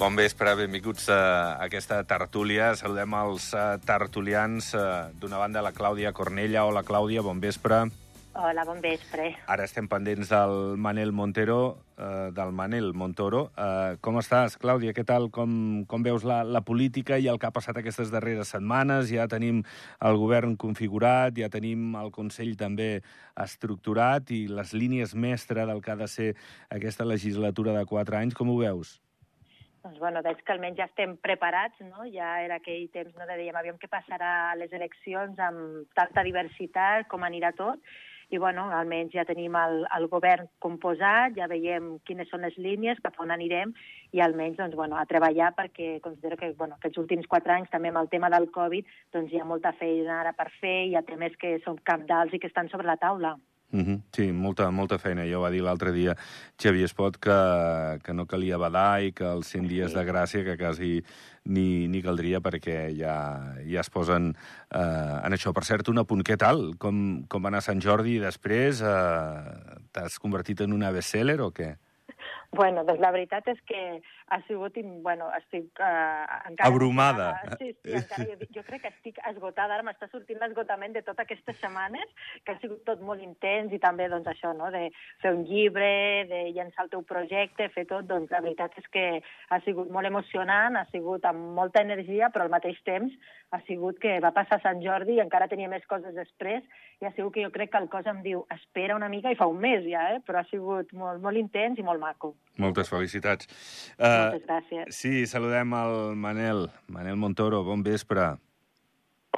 Bon vespre, benvinguts a aquesta tertúlia. Saludem els uh, tertulians. Uh, D'una banda, la Clàudia Cornella. Hola, Clàudia, bon vespre. Hola, bon vespre. Ara estem pendents del Manel Montero, uh, del Manel Montoro. Uh, com estàs, Clàudia? Què tal? Com, com veus la, la política i el que ha passat aquestes darreres setmanes? Ja tenim el govern configurat, ja tenim el Consell també estructurat i les línies mestre del que ha de ser aquesta legislatura de quatre anys. Com ho veus? Doncs bueno, veig que almenys ja estem preparats, no? Ja era aquell temps no, de dèiem, aviam què passarà a les eleccions amb tanta diversitat, com anirà tot, i bueno, almenys ja tenim el, el govern composat, ja veiem quines són les línies, cap on anirem, i almenys doncs, bueno, a treballar perquè considero que bueno, aquests últims quatre anys, també amb el tema del Covid, doncs hi ha molta feina ara per fer, hi ha temes que són capdals i que estan sobre la taula. Mm -hmm. Sí, molta, molta feina. Ja ho va dir l'altre dia Xavier Espot que, que no calia badar i que els 100 dies de gràcia que quasi ni, ni caldria perquè ja, ja es posen eh, en això. Per cert, un apunt, què tal? Com, com va anar Sant Jordi i després? Eh, T'has convertit en una bestseller o què? Bueno, doncs la veritat és que ha sigut, bueno, estic uh, encara... Abrumada. Encara, sí, sí, encara, jo, jo crec que estic esgotada, ara m'està sortint l'esgotament de totes aquestes setmanes, que ha sigut tot molt intens, i també, doncs, això, no?, de fer un llibre, de llançar el teu projecte, fer tot, doncs, la veritat és que ha sigut molt emocionant, ha sigut amb molta energia, però al mateix temps ha sigut que va passar Sant Jordi i encara tenia més coses després, i ha sigut que jo crec que el cos em diu, espera una mica, i fa un mes ja, eh? però ha sigut molt, molt intens i molt maco. Moltes felicitats. Uh, Moltes gràcies. Sí, saludem el Manel. Manel Montoro, bon vespre.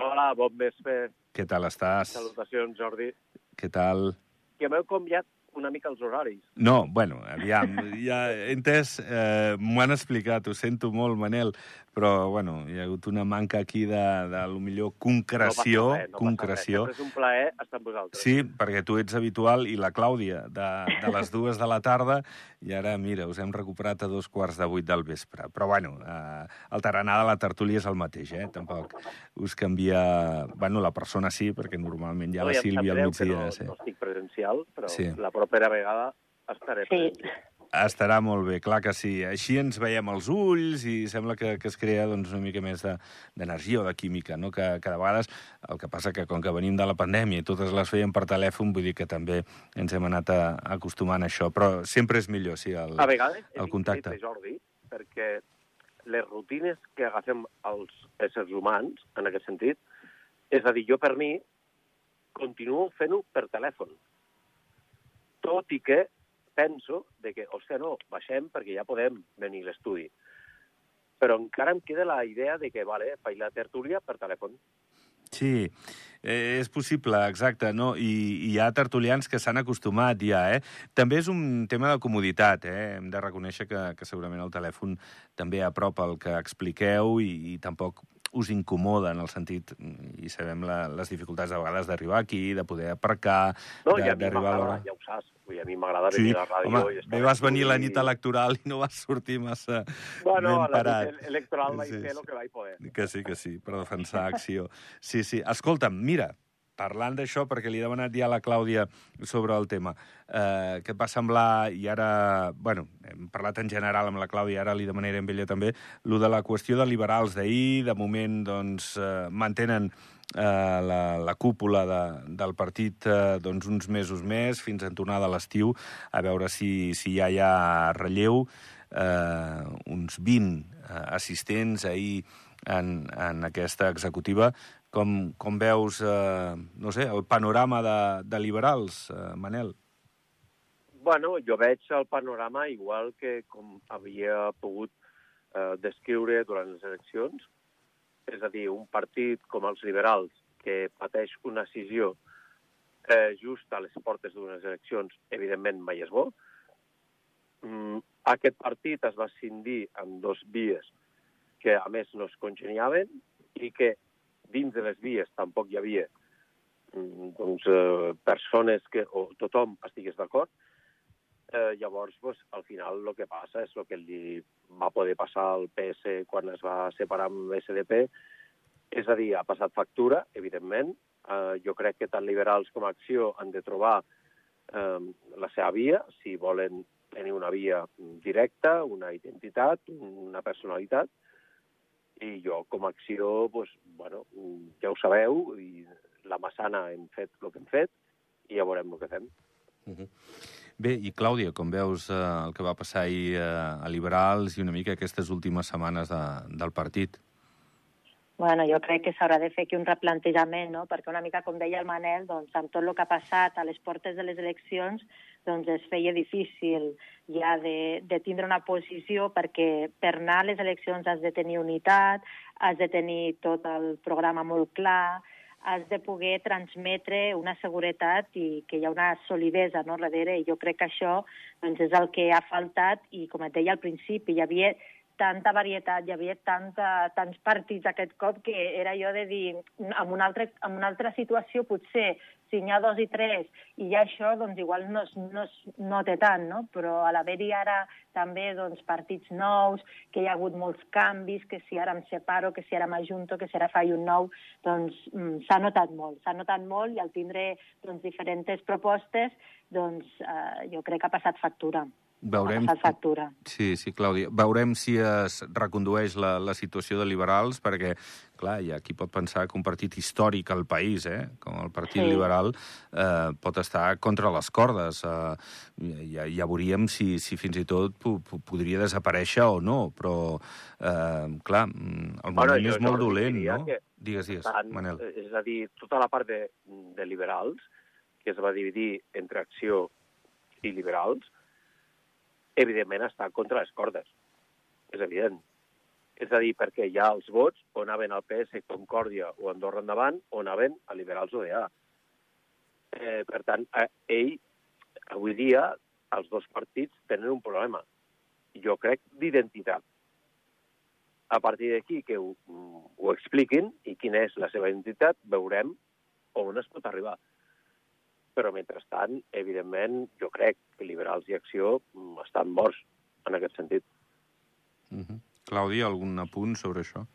Hola, bon vespre. Què tal estàs? Salutacions, Jordi. Què tal? Que m'heu canviat una mica els horaris. No, bueno, aviam, ja he entès, eh, m'ho han explicat, ho sento molt, Manel, però, bueno, hi ha hagut una manca aquí de, de lo millor concreció. No passa res, no concreció. Passa res. Sempre és un plaer estar amb vosaltres. Sí, perquè tu ets habitual i la Clàudia de, de les dues de la tarda i ara, mira, us hem recuperat a dos quarts de vuit del vespre. Però, bueno, eh, el taranà de la tertúlia és el mateix, eh? Tampoc us canvia... Bueno, la persona sí, perquè normalment ja no, la Sílvia al no, migdia... no, sí. no estic presencial, però Sí. la propera vegada estaré Sí. present. Estarà molt bé, clar que sí. Així ens veiem els ulls i sembla que, que es crea doncs, una mica més de- d'energia o de química, no? que, que de vegades el que passa que com que venim de la pandèmia i totes les feien per telèfon, vull dir que també ens hem anat a, acostumant a això, però sempre és millor, sí, el, A vegades el contacte. increïble, Jordi, perquè les rutines que agafem els éssers humans, en aquest sentit, és a dir, jo per mi continuo fent-ho per telèfon. Tot i que penso de que, hòstia, no, baixem perquè ja podem venir a l'estudi. Però encara em queda la idea de que, vale, faig la tertúlia per telèfon. Sí, eh, és possible, exacte, no? I, i hi ha tertulians que s'han acostumat ja, eh? També és un tema de comoditat, eh? Hem de reconèixer que, que segurament el telèfon també apropa el que expliqueu i, i tampoc us incomoda en el sentit, i sabem la, les dificultats de vegades d'arribar aquí, de poder aparcar, No, d'arribar a l'hora. ja ho saps, dir, a mi m'agrada Sí, venir a la ràdio home, i bé vas venir la l'estudi. nit electoral i no vas sortir massa Bueno, ben a la parat. nit electoral vaig Sí, fer el que vaig poder. Que sí, que sí, per defensar acció. Sí, sí. Escolta'm, mira, parlant d'això, perquè li he demanat ja a la Clàudia sobre el tema, eh, què et va semblar, i ara, bueno, hem parlat en general amb la Clàudia, ara li demanaré amb ella també, lo de la qüestió de liberals d'ahir, de moment, doncs, eh, mantenen eh, la, la cúpula de, del partit eh, doncs, uns mesos més, fins a tornada a l'estiu, a veure si, si ja hi ha relleu, eh, uns 20 eh, assistents ahir en, en aquesta executiva. Com, com veus, eh, no sé, el panorama de, de liberals, eh, Manel? Bueno, jo veig el panorama igual que com havia pogut eh, descriure durant les eleccions, és a dir, un partit com els liberals que pateix una decisió eh, just a les portes d'unes eleccions, evidentment mai és bo. Mm, aquest partit es va cindir amb dos vies que, a més, no es congeniaven i que dins de les vies tampoc hi havia mm, doncs, eh, persones que, o tothom estigués d'acord, eh, llavors, pues, al final, el que passa és el que li va poder passar al PS quan es va separar amb SDP, és a dir, ha passat factura, evidentment. Eh, jo crec que tant liberals com Acció han de trobar eh, la seva via, si volen tenir una via directa, una identitat, una personalitat, i jo, com a acció, doncs, bueno, ja ho sabeu, i la Massana hem fet el que hem fet, i ja veurem el que fem. Uh -huh. Bé, i Clàudia, com veus eh, el que va passar ahir eh, a Liberals i una mica aquestes últimes setmanes de, del partit? Bueno, jo crec que s'haurà de fer aquí un replantejament, no? perquè una mica, com deia el Manel, doncs, amb tot el que ha passat a les portes de les eleccions, doncs es feia difícil ja de, de tindre una posició perquè per anar a les eleccions has de tenir unitat, has de tenir tot el programa molt clar, has de poder transmetre una seguretat i que hi ha una solidesa no, darrere. I jo crec que això doncs, és el que ha faltat i, com et deia al principi, hi havia tanta varietat, hi havia tanta, tants partits aquest cop que era jo de dir, en una altra, en una altra situació potser si n'hi ha dos i tres i ja això, doncs igual no es, no es tant, no? Però a l'haver-hi ara també doncs, partits nous, que hi ha hagut molts canvis, que si ara em separo, que si ara m'ajunto, que si ara faig un nou, doncs mm, s'ha notat molt, s'ha notat molt i al tindre doncs, diferents propostes, doncs eh, jo crec que ha passat factura. Veurem... Ha factura. Sí, sí, Clàudia. Veurem si es recondueix la, la situació de liberals, perquè, clar, hi ha qui pot pensar que un partit històric al país, eh, com el Partit sí. Liberal, eh, pot estar contra les cordes. Eh, ja, ja veuríem si, si fins i tot podria desaparèixer o no, però, eh, clar, mm, el moment bueno, és molt dolent, no? Que digues, digues, tant, Manel. És a dir, tota la part de, de liberals, que es va dividir entre acció i liberals, evidentment està contra les cordes. És evident. És a dir, perquè hi ha els vots on anaven al PS, Concòrdia o Andorra endavant, on anaven a liberals ODA. Eh, per tant, eh, ell, avui dia, els dos partits tenen un problema. Jo crec d'identitat. A partir d'aquí que ho, ho expliquin i quina és la seva identitat, veurem on es pot arribar però mentrestant, evidentment, jo crec que liberals i acció mm, estan morts en aquest sentit. Uh mhm. -huh. Clàudia, algun apunt sobre això?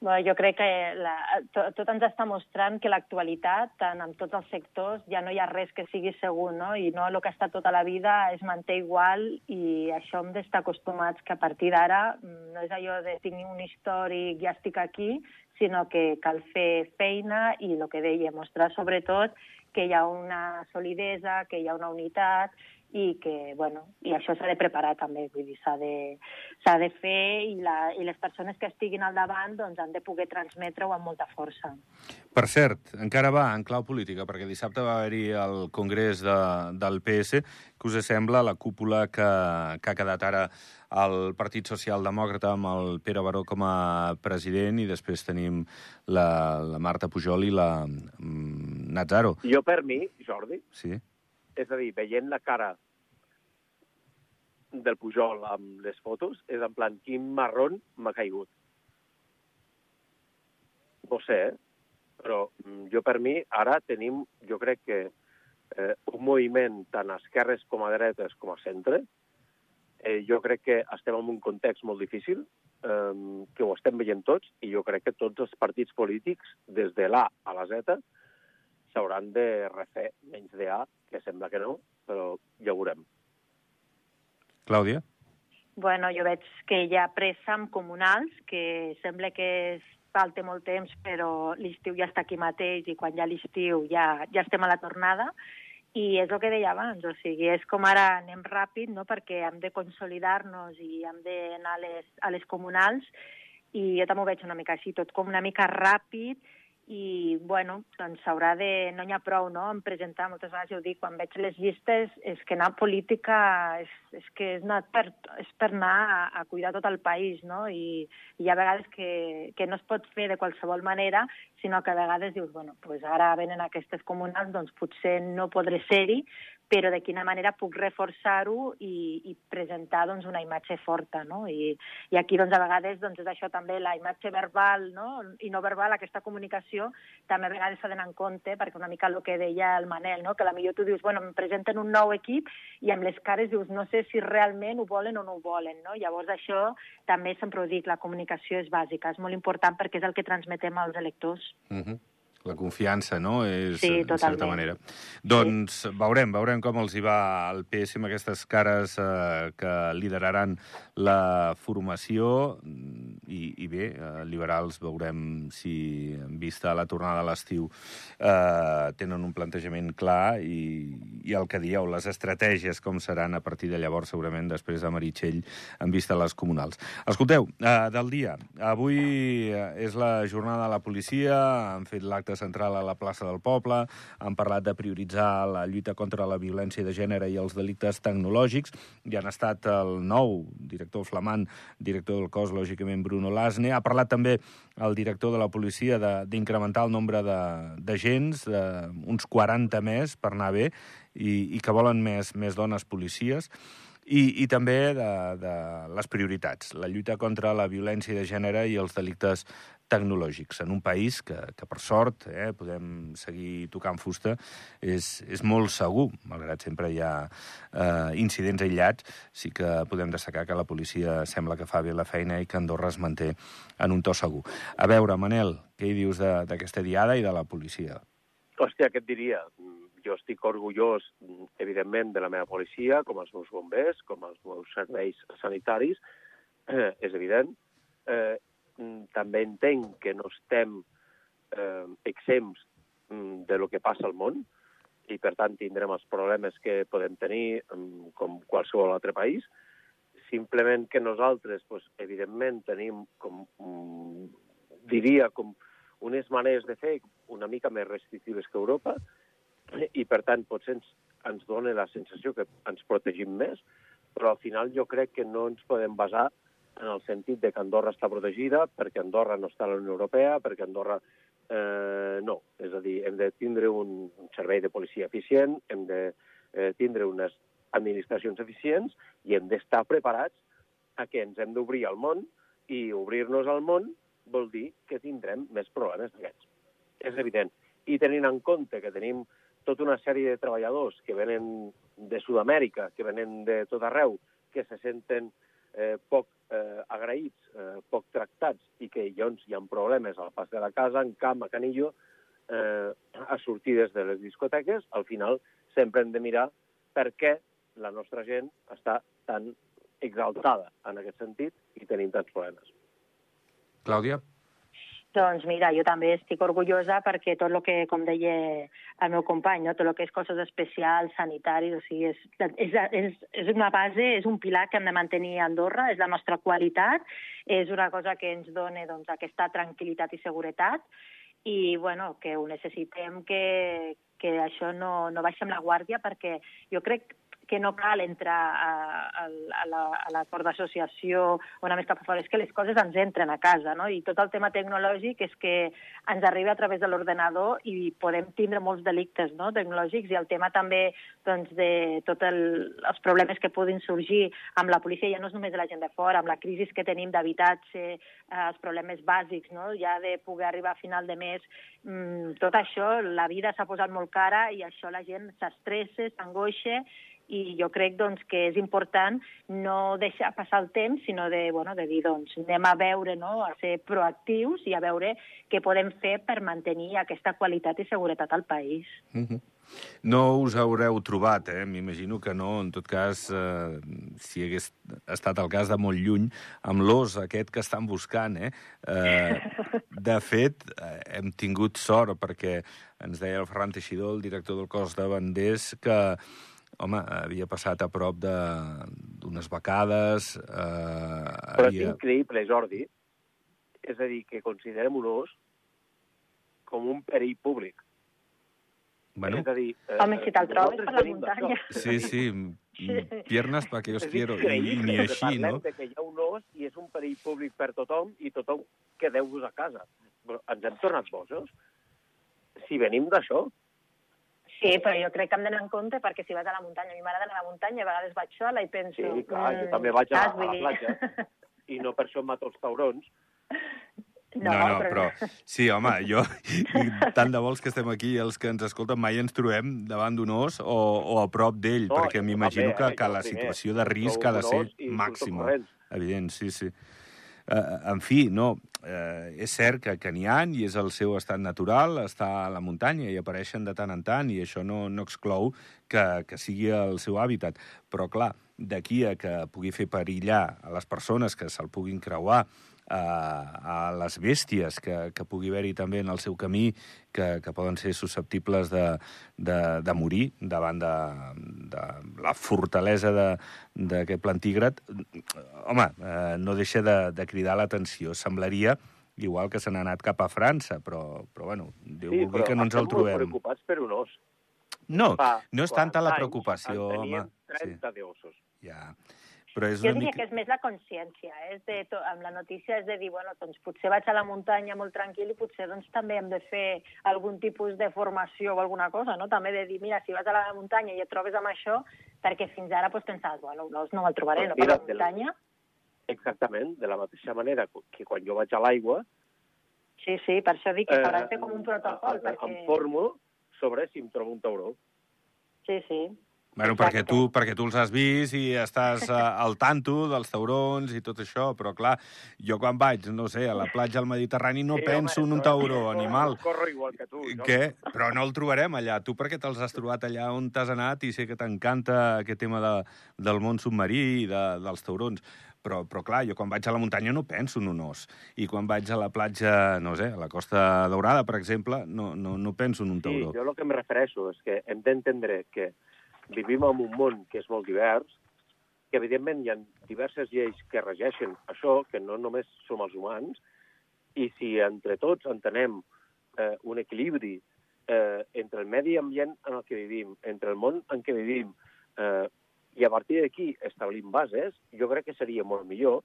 Bueno, jo crec que la, tot, tot ens està mostrant que l'actualitat, tant en tots els sectors, ja no hi ha res que sigui segur, no? I no el que ha estat tota la vida es manté igual i això hem d'estar acostumats que a partir d'ara mm, no és allò de tinc un històric, ja estic aquí, sinó que cal fer feina i el que deia, mostrar sobretot que hi ha una solidesa, que hi ha una unitat i que, bueno, i això s'ha de preparar també, vull dir, s'ha de, de fer i, la, i les persones que estiguin al davant doncs, han de poder transmetre-ho amb molta força. Per cert, encara va en clau política, perquè dissabte va haver-hi el congrés de, del PS. Què us sembla la cúpula que, que ha quedat ara el Partit Socialdemòcrata amb el Pere Baró com a president i després tenim la, la Marta Pujol i la mm, Nazaro. Jo per mi, Jordi, sí. És a dir, veient la cara del Pujol amb les fotos, és en plan, quin marrón m'ha caigut. No sé, eh? però mm, jo per mi ara tenim, jo crec que eh, un moviment tant a esquerres com a dretes com a centre, eh, jo crec que estem en un context molt difícil, eh, que ho estem veient tots, i jo crec que tots els partits polítics, des de l'A a la Z, s'hauran de refer menys de A, que sembla que no, però ja ho veurem. Clàudia? Bueno, jo veig que hi ha pressa amb comunals, que sembla que es falta molt temps, però l'estiu ja està aquí mateix i quan ja l'estiu ja, ja estem a la tornada. I és el que deia abans, o sigui, és com ara anem ràpid, no?, perquè hem de consolidar-nos i hem d'anar a les, a les comunals, i jo també ho veig una mica així, tot com una mica ràpid, i, bueno, doncs s'haurà de... No n'hi ha prou, no?, en presentar, moltes vegades jo dic, quan veig les llistes, és que anar a política és, és que és, anar per, és per anar a, a cuidar tot el país, no?, i, i hi ha vegades que, que no es pot fer de qualsevol manera, sinó que a vegades dius, bueno, pues ara venen aquestes comunals, doncs potser no podré ser-hi, però de quina manera puc reforçar-ho i, i presentar doncs, una imatge forta. No? I, I aquí doncs, a vegades doncs, és això també, la imatge verbal no? i no verbal, aquesta comunicació, també a vegades s'ha d'anar en compte, perquè una mica el que deia el Manel, no? que la millor tu dius, bueno, em presenten un nou equip i amb les cares dius, no sé si realment ho volen o no ho volen. No? Llavors això també sempre ho dic, la comunicació és bàsica, és molt important perquè és el que transmetem als electors. Uh -huh. La confiança, no?, és, Sí, en certa totalment. manera. Doncs veurem, veurem com els hi va al PS amb aquestes cares eh, que lideraran la formació i, i bé, eh, liberals veurem si, en vista a la tornada a l'estiu, eh, tenen un plantejament clar i, i el que dieu, les estratègies com seran a partir de llavors, segurament després de Meritxell, en vista a les comunals. Escolteu, eh, del dia, avui eh, és la jornada de la policia, han fet l'acte central a la plaça del Poble, han parlat de prioritzar la lluita contra la violència de gènere i els delictes tecnològics, i han estat el nou director flamant, director del cos, lògicament, Bruno Lasne. Ha parlat també el director de la policia d'incrementar el nombre d'agents, uns 40 més per anar bé, i, i que volen més, més dones policies. I, i també de, de les prioritats, la lluita contra la violència de gènere i els delictes tecnològics. En un país que, que per sort, eh, podem seguir tocant fusta, és, és molt segur, malgrat sempre hi ha eh, incidents aïllats, sí que podem destacar que la policia sembla que fa bé la feina i que Andorra es manté en un to segur. A veure, Manel, què hi dius d'aquesta diada i de la policia? Hòstia, què et diria? Jo estic orgullós, evidentment, de la meva policia, com els meus bombers, com els meus serveis sanitaris, eh, és evident. Eh, també entenc que no estem eh, exempts mm, de lo que passa al món i, per tant, tindrem els problemes que podem tenir mm, com qualsevol altre país. Simplement que nosaltres, pues, evidentment, tenim, com, mm, diria, com unes maneres de fer una mica més restrictives que Europa, i per tant potser ens, ens dona la sensació que ens protegim més, però al final jo crec que no ens podem basar en el sentit de que Andorra està protegida, perquè Andorra no està a la Unió Europea, perquè Andorra eh, no. És a dir, hem de tindre un, servei de policia eficient, hem de eh, tindre unes administracions eficients i hem d'estar preparats a que ens hem d'obrir al món i obrir-nos al món vol dir que tindrem més problemes d'aquests. És evident. I tenint en compte que tenim tota una sèrie de treballadors que venen de Sud-amèrica, que venen de tot arreu, que se senten eh, poc eh, agraïts, eh, poc tractats, i que llavors hi ha problemes al pas de la casa, en camp, a Canillo, eh, a sortides de les discoteques, al final sempre hem de mirar per què la nostra gent està tan exaltada en aquest sentit i tenim tants problemes. Clàudia? Doncs mira, jo també estic orgullosa perquè tot el que, com deia el meu company, no? tot el que és coses especials, sanitaris, o sigui, és, és, és, és una base, és un pilar que hem de mantenir a Andorra, és la nostra qualitat, és una cosa que ens dona doncs, aquesta tranquil·litat i seguretat, i bueno, que ho necessitem que, que això no, no baixem la guàrdia perquè jo crec que no cal entrar a, a, a la- l'acord d'associació anar més cap a fora, és que les coses ens entren a casa, no? I tot el tema tecnològic és que ens arriba a través de l'ordenador i podem tindre molts delictes no? tecnològics i el tema també doncs, de tots el, els problemes que puguin sorgir amb la policia, ja no és només de la gent de fora, amb la crisi que tenim d'habitatge, eh, els problemes bàsics, no? ja de poder arribar a final de mes, mm, tot això, la vida s'ha posat molt cara i això la gent s'estressa, s'angoixa i jo crec doncs, que és important no deixar passar el temps, sinó de, bueno, de dir, doncs, anem a veure, no? a ser proactius i a veure què podem fer per mantenir aquesta qualitat i seguretat al país. Mhm. No us haureu trobat, eh? m'imagino que no, en tot cas, eh, si hagués estat el cas de molt lluny, amb l'os aquest que estan buscant. Eh? Eh, de fet, eh, hem tingut sort, perquè ens deia el Ferran Teixidor, el director del cos de banders, que home, havia passat a prop d'unes becades... Eh, Però és havia... increïble, Jordi, és a dir, que considerem un os com un perill públic. Bueno, És a dir... eh, Home, si te'l trobes per la muntanya. sí, sí, piernas para que os quiero, i, ni així, no? de que hi ha un os i és un perill públic per tothom i tothom quedeu-vos a casa. Però ens hem tornat bojos? Si venim d'això, Sí, però jo crec que hem d'anar en compte perquè si vas a la muntanya, a mi m'agrada anar a la muntanya, a vegades vaig sola i penso... sí, clar, jo mm, també vaig a, a la platja i no per això em mato els taurons. No, no, però... Sí, home, jo... Tant de vols que estem aquí i els que ens escolten mai ens trobem davant d'un os o, o a prop d'ell, No, perquè m'imagino que, eh, que la situació de risc ha de ser màxima. Evident, sí, sí. Eh, en fi, no, eh, és cert que, que n'hi ha i és el seu estat natural, està a la muntanya i apareixen de tant en tant i això no, no exclou que, que sigui el seu hàbitat. Però, clar, d'aquí a que pugui fer perillar a les persones que se'l puguin creuar, a, a les bèsties que, que pugui haver-hi també en el seu camí, que, que poden ser susceptibles de, de, de morir davant de, de la fortalesa d'aquest plantígrad, home, eh, no deixa de, de cridar l'atenció. Semblaria igual que se n'ha anat cap a França, però, però bueno, Déu sí, vulgui que no ens el trobem. preocupats per un os. No, Fa no és tanta la preocupació, home. 30 sí. d'ossos. Ja. Però és jo diria mica... que és més la consciència, eh? és de to... amb la notícia és de dir, bueno, doncs potser vaig a la muntanya molt tranquil i potser doncs també hem de fer algun tipus de formació o alguna cosa, no? També de dir, mira, si vas a la muntanya i et trobes amb això, perquè fins ara doncs, pensaves, bueno, no, no me'l trobaré, no, per la muntanya. Exactament, de la mateixa manera que quan jo vaig a l'aigua... Sí, sí, per això dic que s'haurà de fer com un protocol. Eh, perquè... Em formo sobre si em trobo un tauró. Sí, sí. Bueno, perquè tu, perquè tu els has vist i estàs uh, al tanto dels taurons i tot això, però clar, jo quan vaig, no sé, a la platja del Mediterrani no sí, penso home, en un tauró, corro, animal. Corro igual que tu. No? Què? Però no el trobarem allà. Tu perquè te'ls has trobat allà on t'has anat i sé que t'encanta aquest tema de, del món submarí i de, dels taurons. Però, però clar, jo quan vaig a la muntanya no penso en un os. I quan vaig a la platja, no sé, a la Costa Daurada, per exemple, no, no, no penso en un tauró. Sí, jo el que em refereixo és que hem d'entendre que vivim en un món que és molt divers, que evidentment hi ha diverses lleis que regeixen això, que no només som els humans, i si entre tots entenem eh, un equilibri eh, entre el medi ambient en el que vivim, entre el món en què vivim, eh, i a partir d'aquí establim bases, jo crec que seria molt millor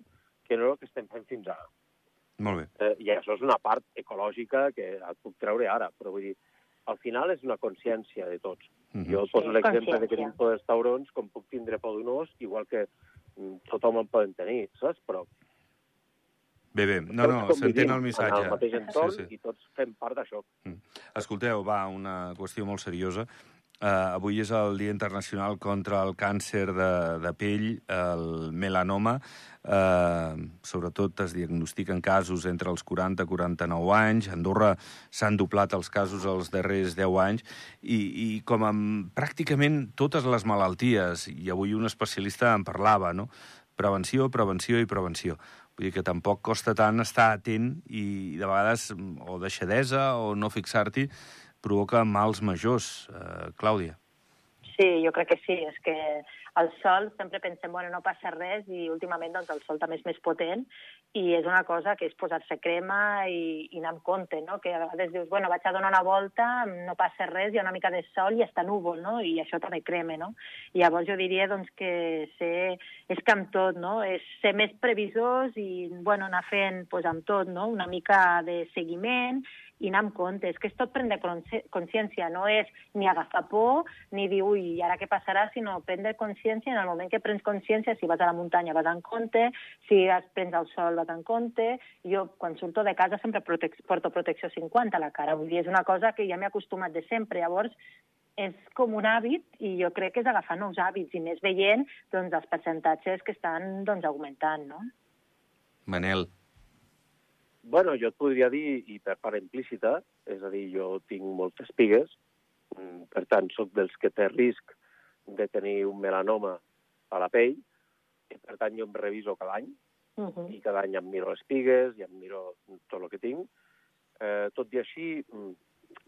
que no el que estem fent fins ara. Molt bé. Eh, I això és una part ecològica que et puc treure ara, però vull dir, al final és una consciència de tots. Mm -hmm. Jo poso sí, l'exemple de que tinc por dels taurons, com puc tindre por d'un os, igual que mm, tothom en poden tenir, saps? Però... Bé, bé, no, no, s'entén el missatge. En el mateix entorn sí, sí. i tots fem part d'això. Mm. Escolteu, va, una qüestió molt seriosa. Uh, avui és el Dia Internacional contra el Càncer de, de Pell, el melanoma. Uh, sobretot es diagnostiquen casos entre els 40 i 49 anys. A Andorra s'han doblat els casos els darrers 10 anys. I, i com amb pràcticament totes les malalties, i avui un especialista en parlava, no? prevenció, prevenció i prevenció. Vull dir que tampoc costa tant estar atent i de vegades o deixadesa o no fixar-t'hi provoca mals majors, eh, Clàudia. Sí, jo crec que sí. És que el sol sempre pensem, bueno, no passa res, i últimament doncs, el sol també és més potent, i és una cosa que és posar-se crema i, i anar amb compte, no? Que a vegades dius, bueno, vaig a donar una volta, no passa res, hi ha una mica de sol i està núvol, no? I això també crema, no? I llavors jo diria doncs, que ser, és que amb tot, no? És ser més previsors i, bueno, anar fent pues, amb tot, no? Una mica de seguiment i anar amb compte. És que és tot prendre consciència, no és ni agafar por, ni dir, ui, ara què passarà, sinó prendre consciència en el moment que prens consciència, si vas a la muntanya vas en compte, si has prens el sol vas en compte. Jo, quan surto de casa, sempre protec porto protecció 50 a la cara. Vull dir, és una cosa que ja m'he acostumat de sempre. Llavors, és com un hàbit i jo crec que és agafar nous hàbits i més veient doncs, els percentatges que estan doncs, augmentant, no? Manel, Bueno, jo et podria dir, i per part implícita, és a dir, jo tinc moltes pigues, mm, per tant, sóc dels que té risc de tenir un melanoma a la pell, i per tant jo em reviso cada any, uh -huh. i cada any em miro les pigues i em miro tot el que tinc. Eh, tot i així, mm,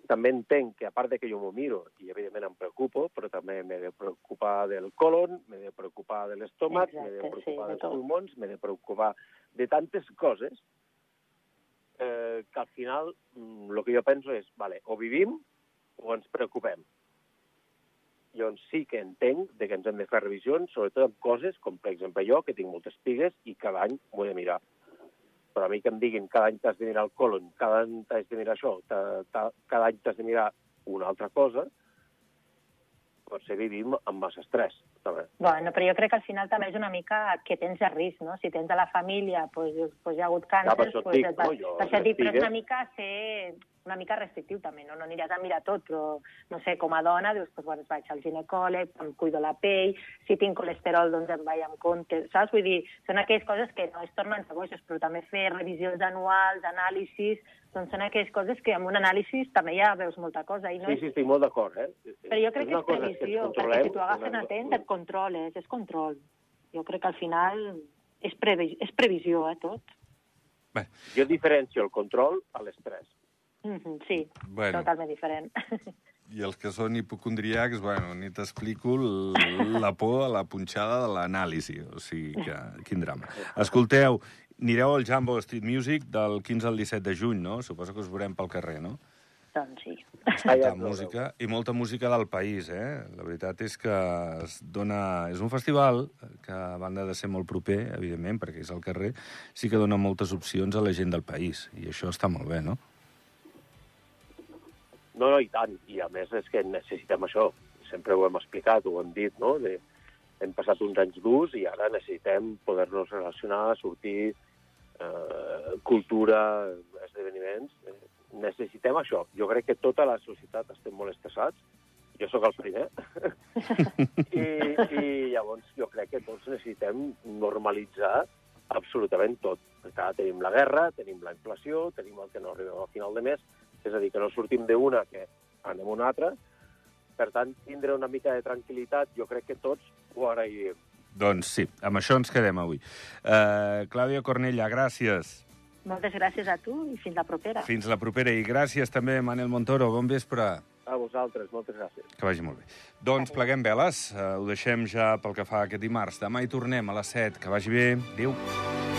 també entenc que, a part de que jo m'ho miro, i evidentment em preocupo, però també m'he de preocupar del colon, m'he de preocupar de l'estómac, m'he de preocupar sí, dels pulmons, m'he de preocupar de tantes coses eh, que al final el mm, que jo penso és, vale, o vivim o ens preocupem. Llavors sí que entenc de que ens hem de fer revisions, sobretot amb coses com, per exemple, jo, que tinc moltes pigues i cada any m'ho he de mirar. Però a mi que em diguin cada any t'has de mirar el colon, cada any t'has de mirar això, cada any t'has de mirar una altra cosa, potser vivim amb massa estrès. També. Bueno, però jo crec que al final també és una mica que tens a risc, no? Si tens a la família, pues, pues hi ha hagut càncer, ja, pues, dic, no? jo, per això dic, però és una mica ser una mica restrictiu també, no? No aniràs a mirar tot, però, no sé, com a dona, dius, pues, bueno, vaig al ginecòleg, em cuido la pell, si tinc colesterol, doncs em vaig amb compte, saps? Vull dir, són aquelles coses que no es tornen boixes, però també fer revisions anuals, anàlisis, doncs són aquelles coses que amb un anàlisi també ja veus molta cosa. I no Sí, és... sí, estic molt d'acord, eh? Però jo crec que és cosa que previsió, perquè si t'ho agafen una- atent et controles, és control. Jo crec que al final és, previ és previsió, eh, tot. Bé, Jo diferencio el control a l'estrès. Mm -hmm, sí, Bueno. totalment diferent. i els que són hipocondriacs, bueno, ni t'explico la por a la punxada de l'anàlisi. O sigui, que, quin drama. Escolteu, anireu al Jambo Street Music del 15 al 17 de juny, no? Suposo que us veurem pel carrer, no? doncs sí. Ah, veureu. música, i molta música del país, eh? La veritat és que es dona... És un festival que, a banda de ser molt proper, evidentment, perquè és al carrer, sí que dona moltes opcions a la gent del país, i això està molt bé, no? No, no, i tant. I a més és que necessitem això. Sempre ho hem explicat, ho hem dit, no? De, hem passat uns anys durs i ara necessitem poder-nos relacionar, sortir, eh, cultura, esdeveniments. Eh, necessitem això. Jo crec que tota la societat estem molt estressats. Jo sóc el primer. I, I llavors jo crec que tots necessitem normalitzar absolutament tot. Perquè ara tenim la guerra, tenim la inflació, tenim el que no arribem al final de mes, és a dir, que no sortim d'una que anem a una altra. Per tant, tindre una mica de tranquil·litat, jo crec que tots ho agrairíem. Doncs sí, amb això ens quedem avui. Uh, Clàudia Cornella, gràcies. Moltes gràcies a tu i fins la propera. Fins la propera. I gràcies també, Manel Montoro. Bon vespre. A vosaltres, moltes gràcies. Que vagi molt bé. Doncs pleguem veles. Uh, ho deixem ja pel que fa a aquest dimarts. Demà hi tornem a les 7. Que vagi bé. Adéu.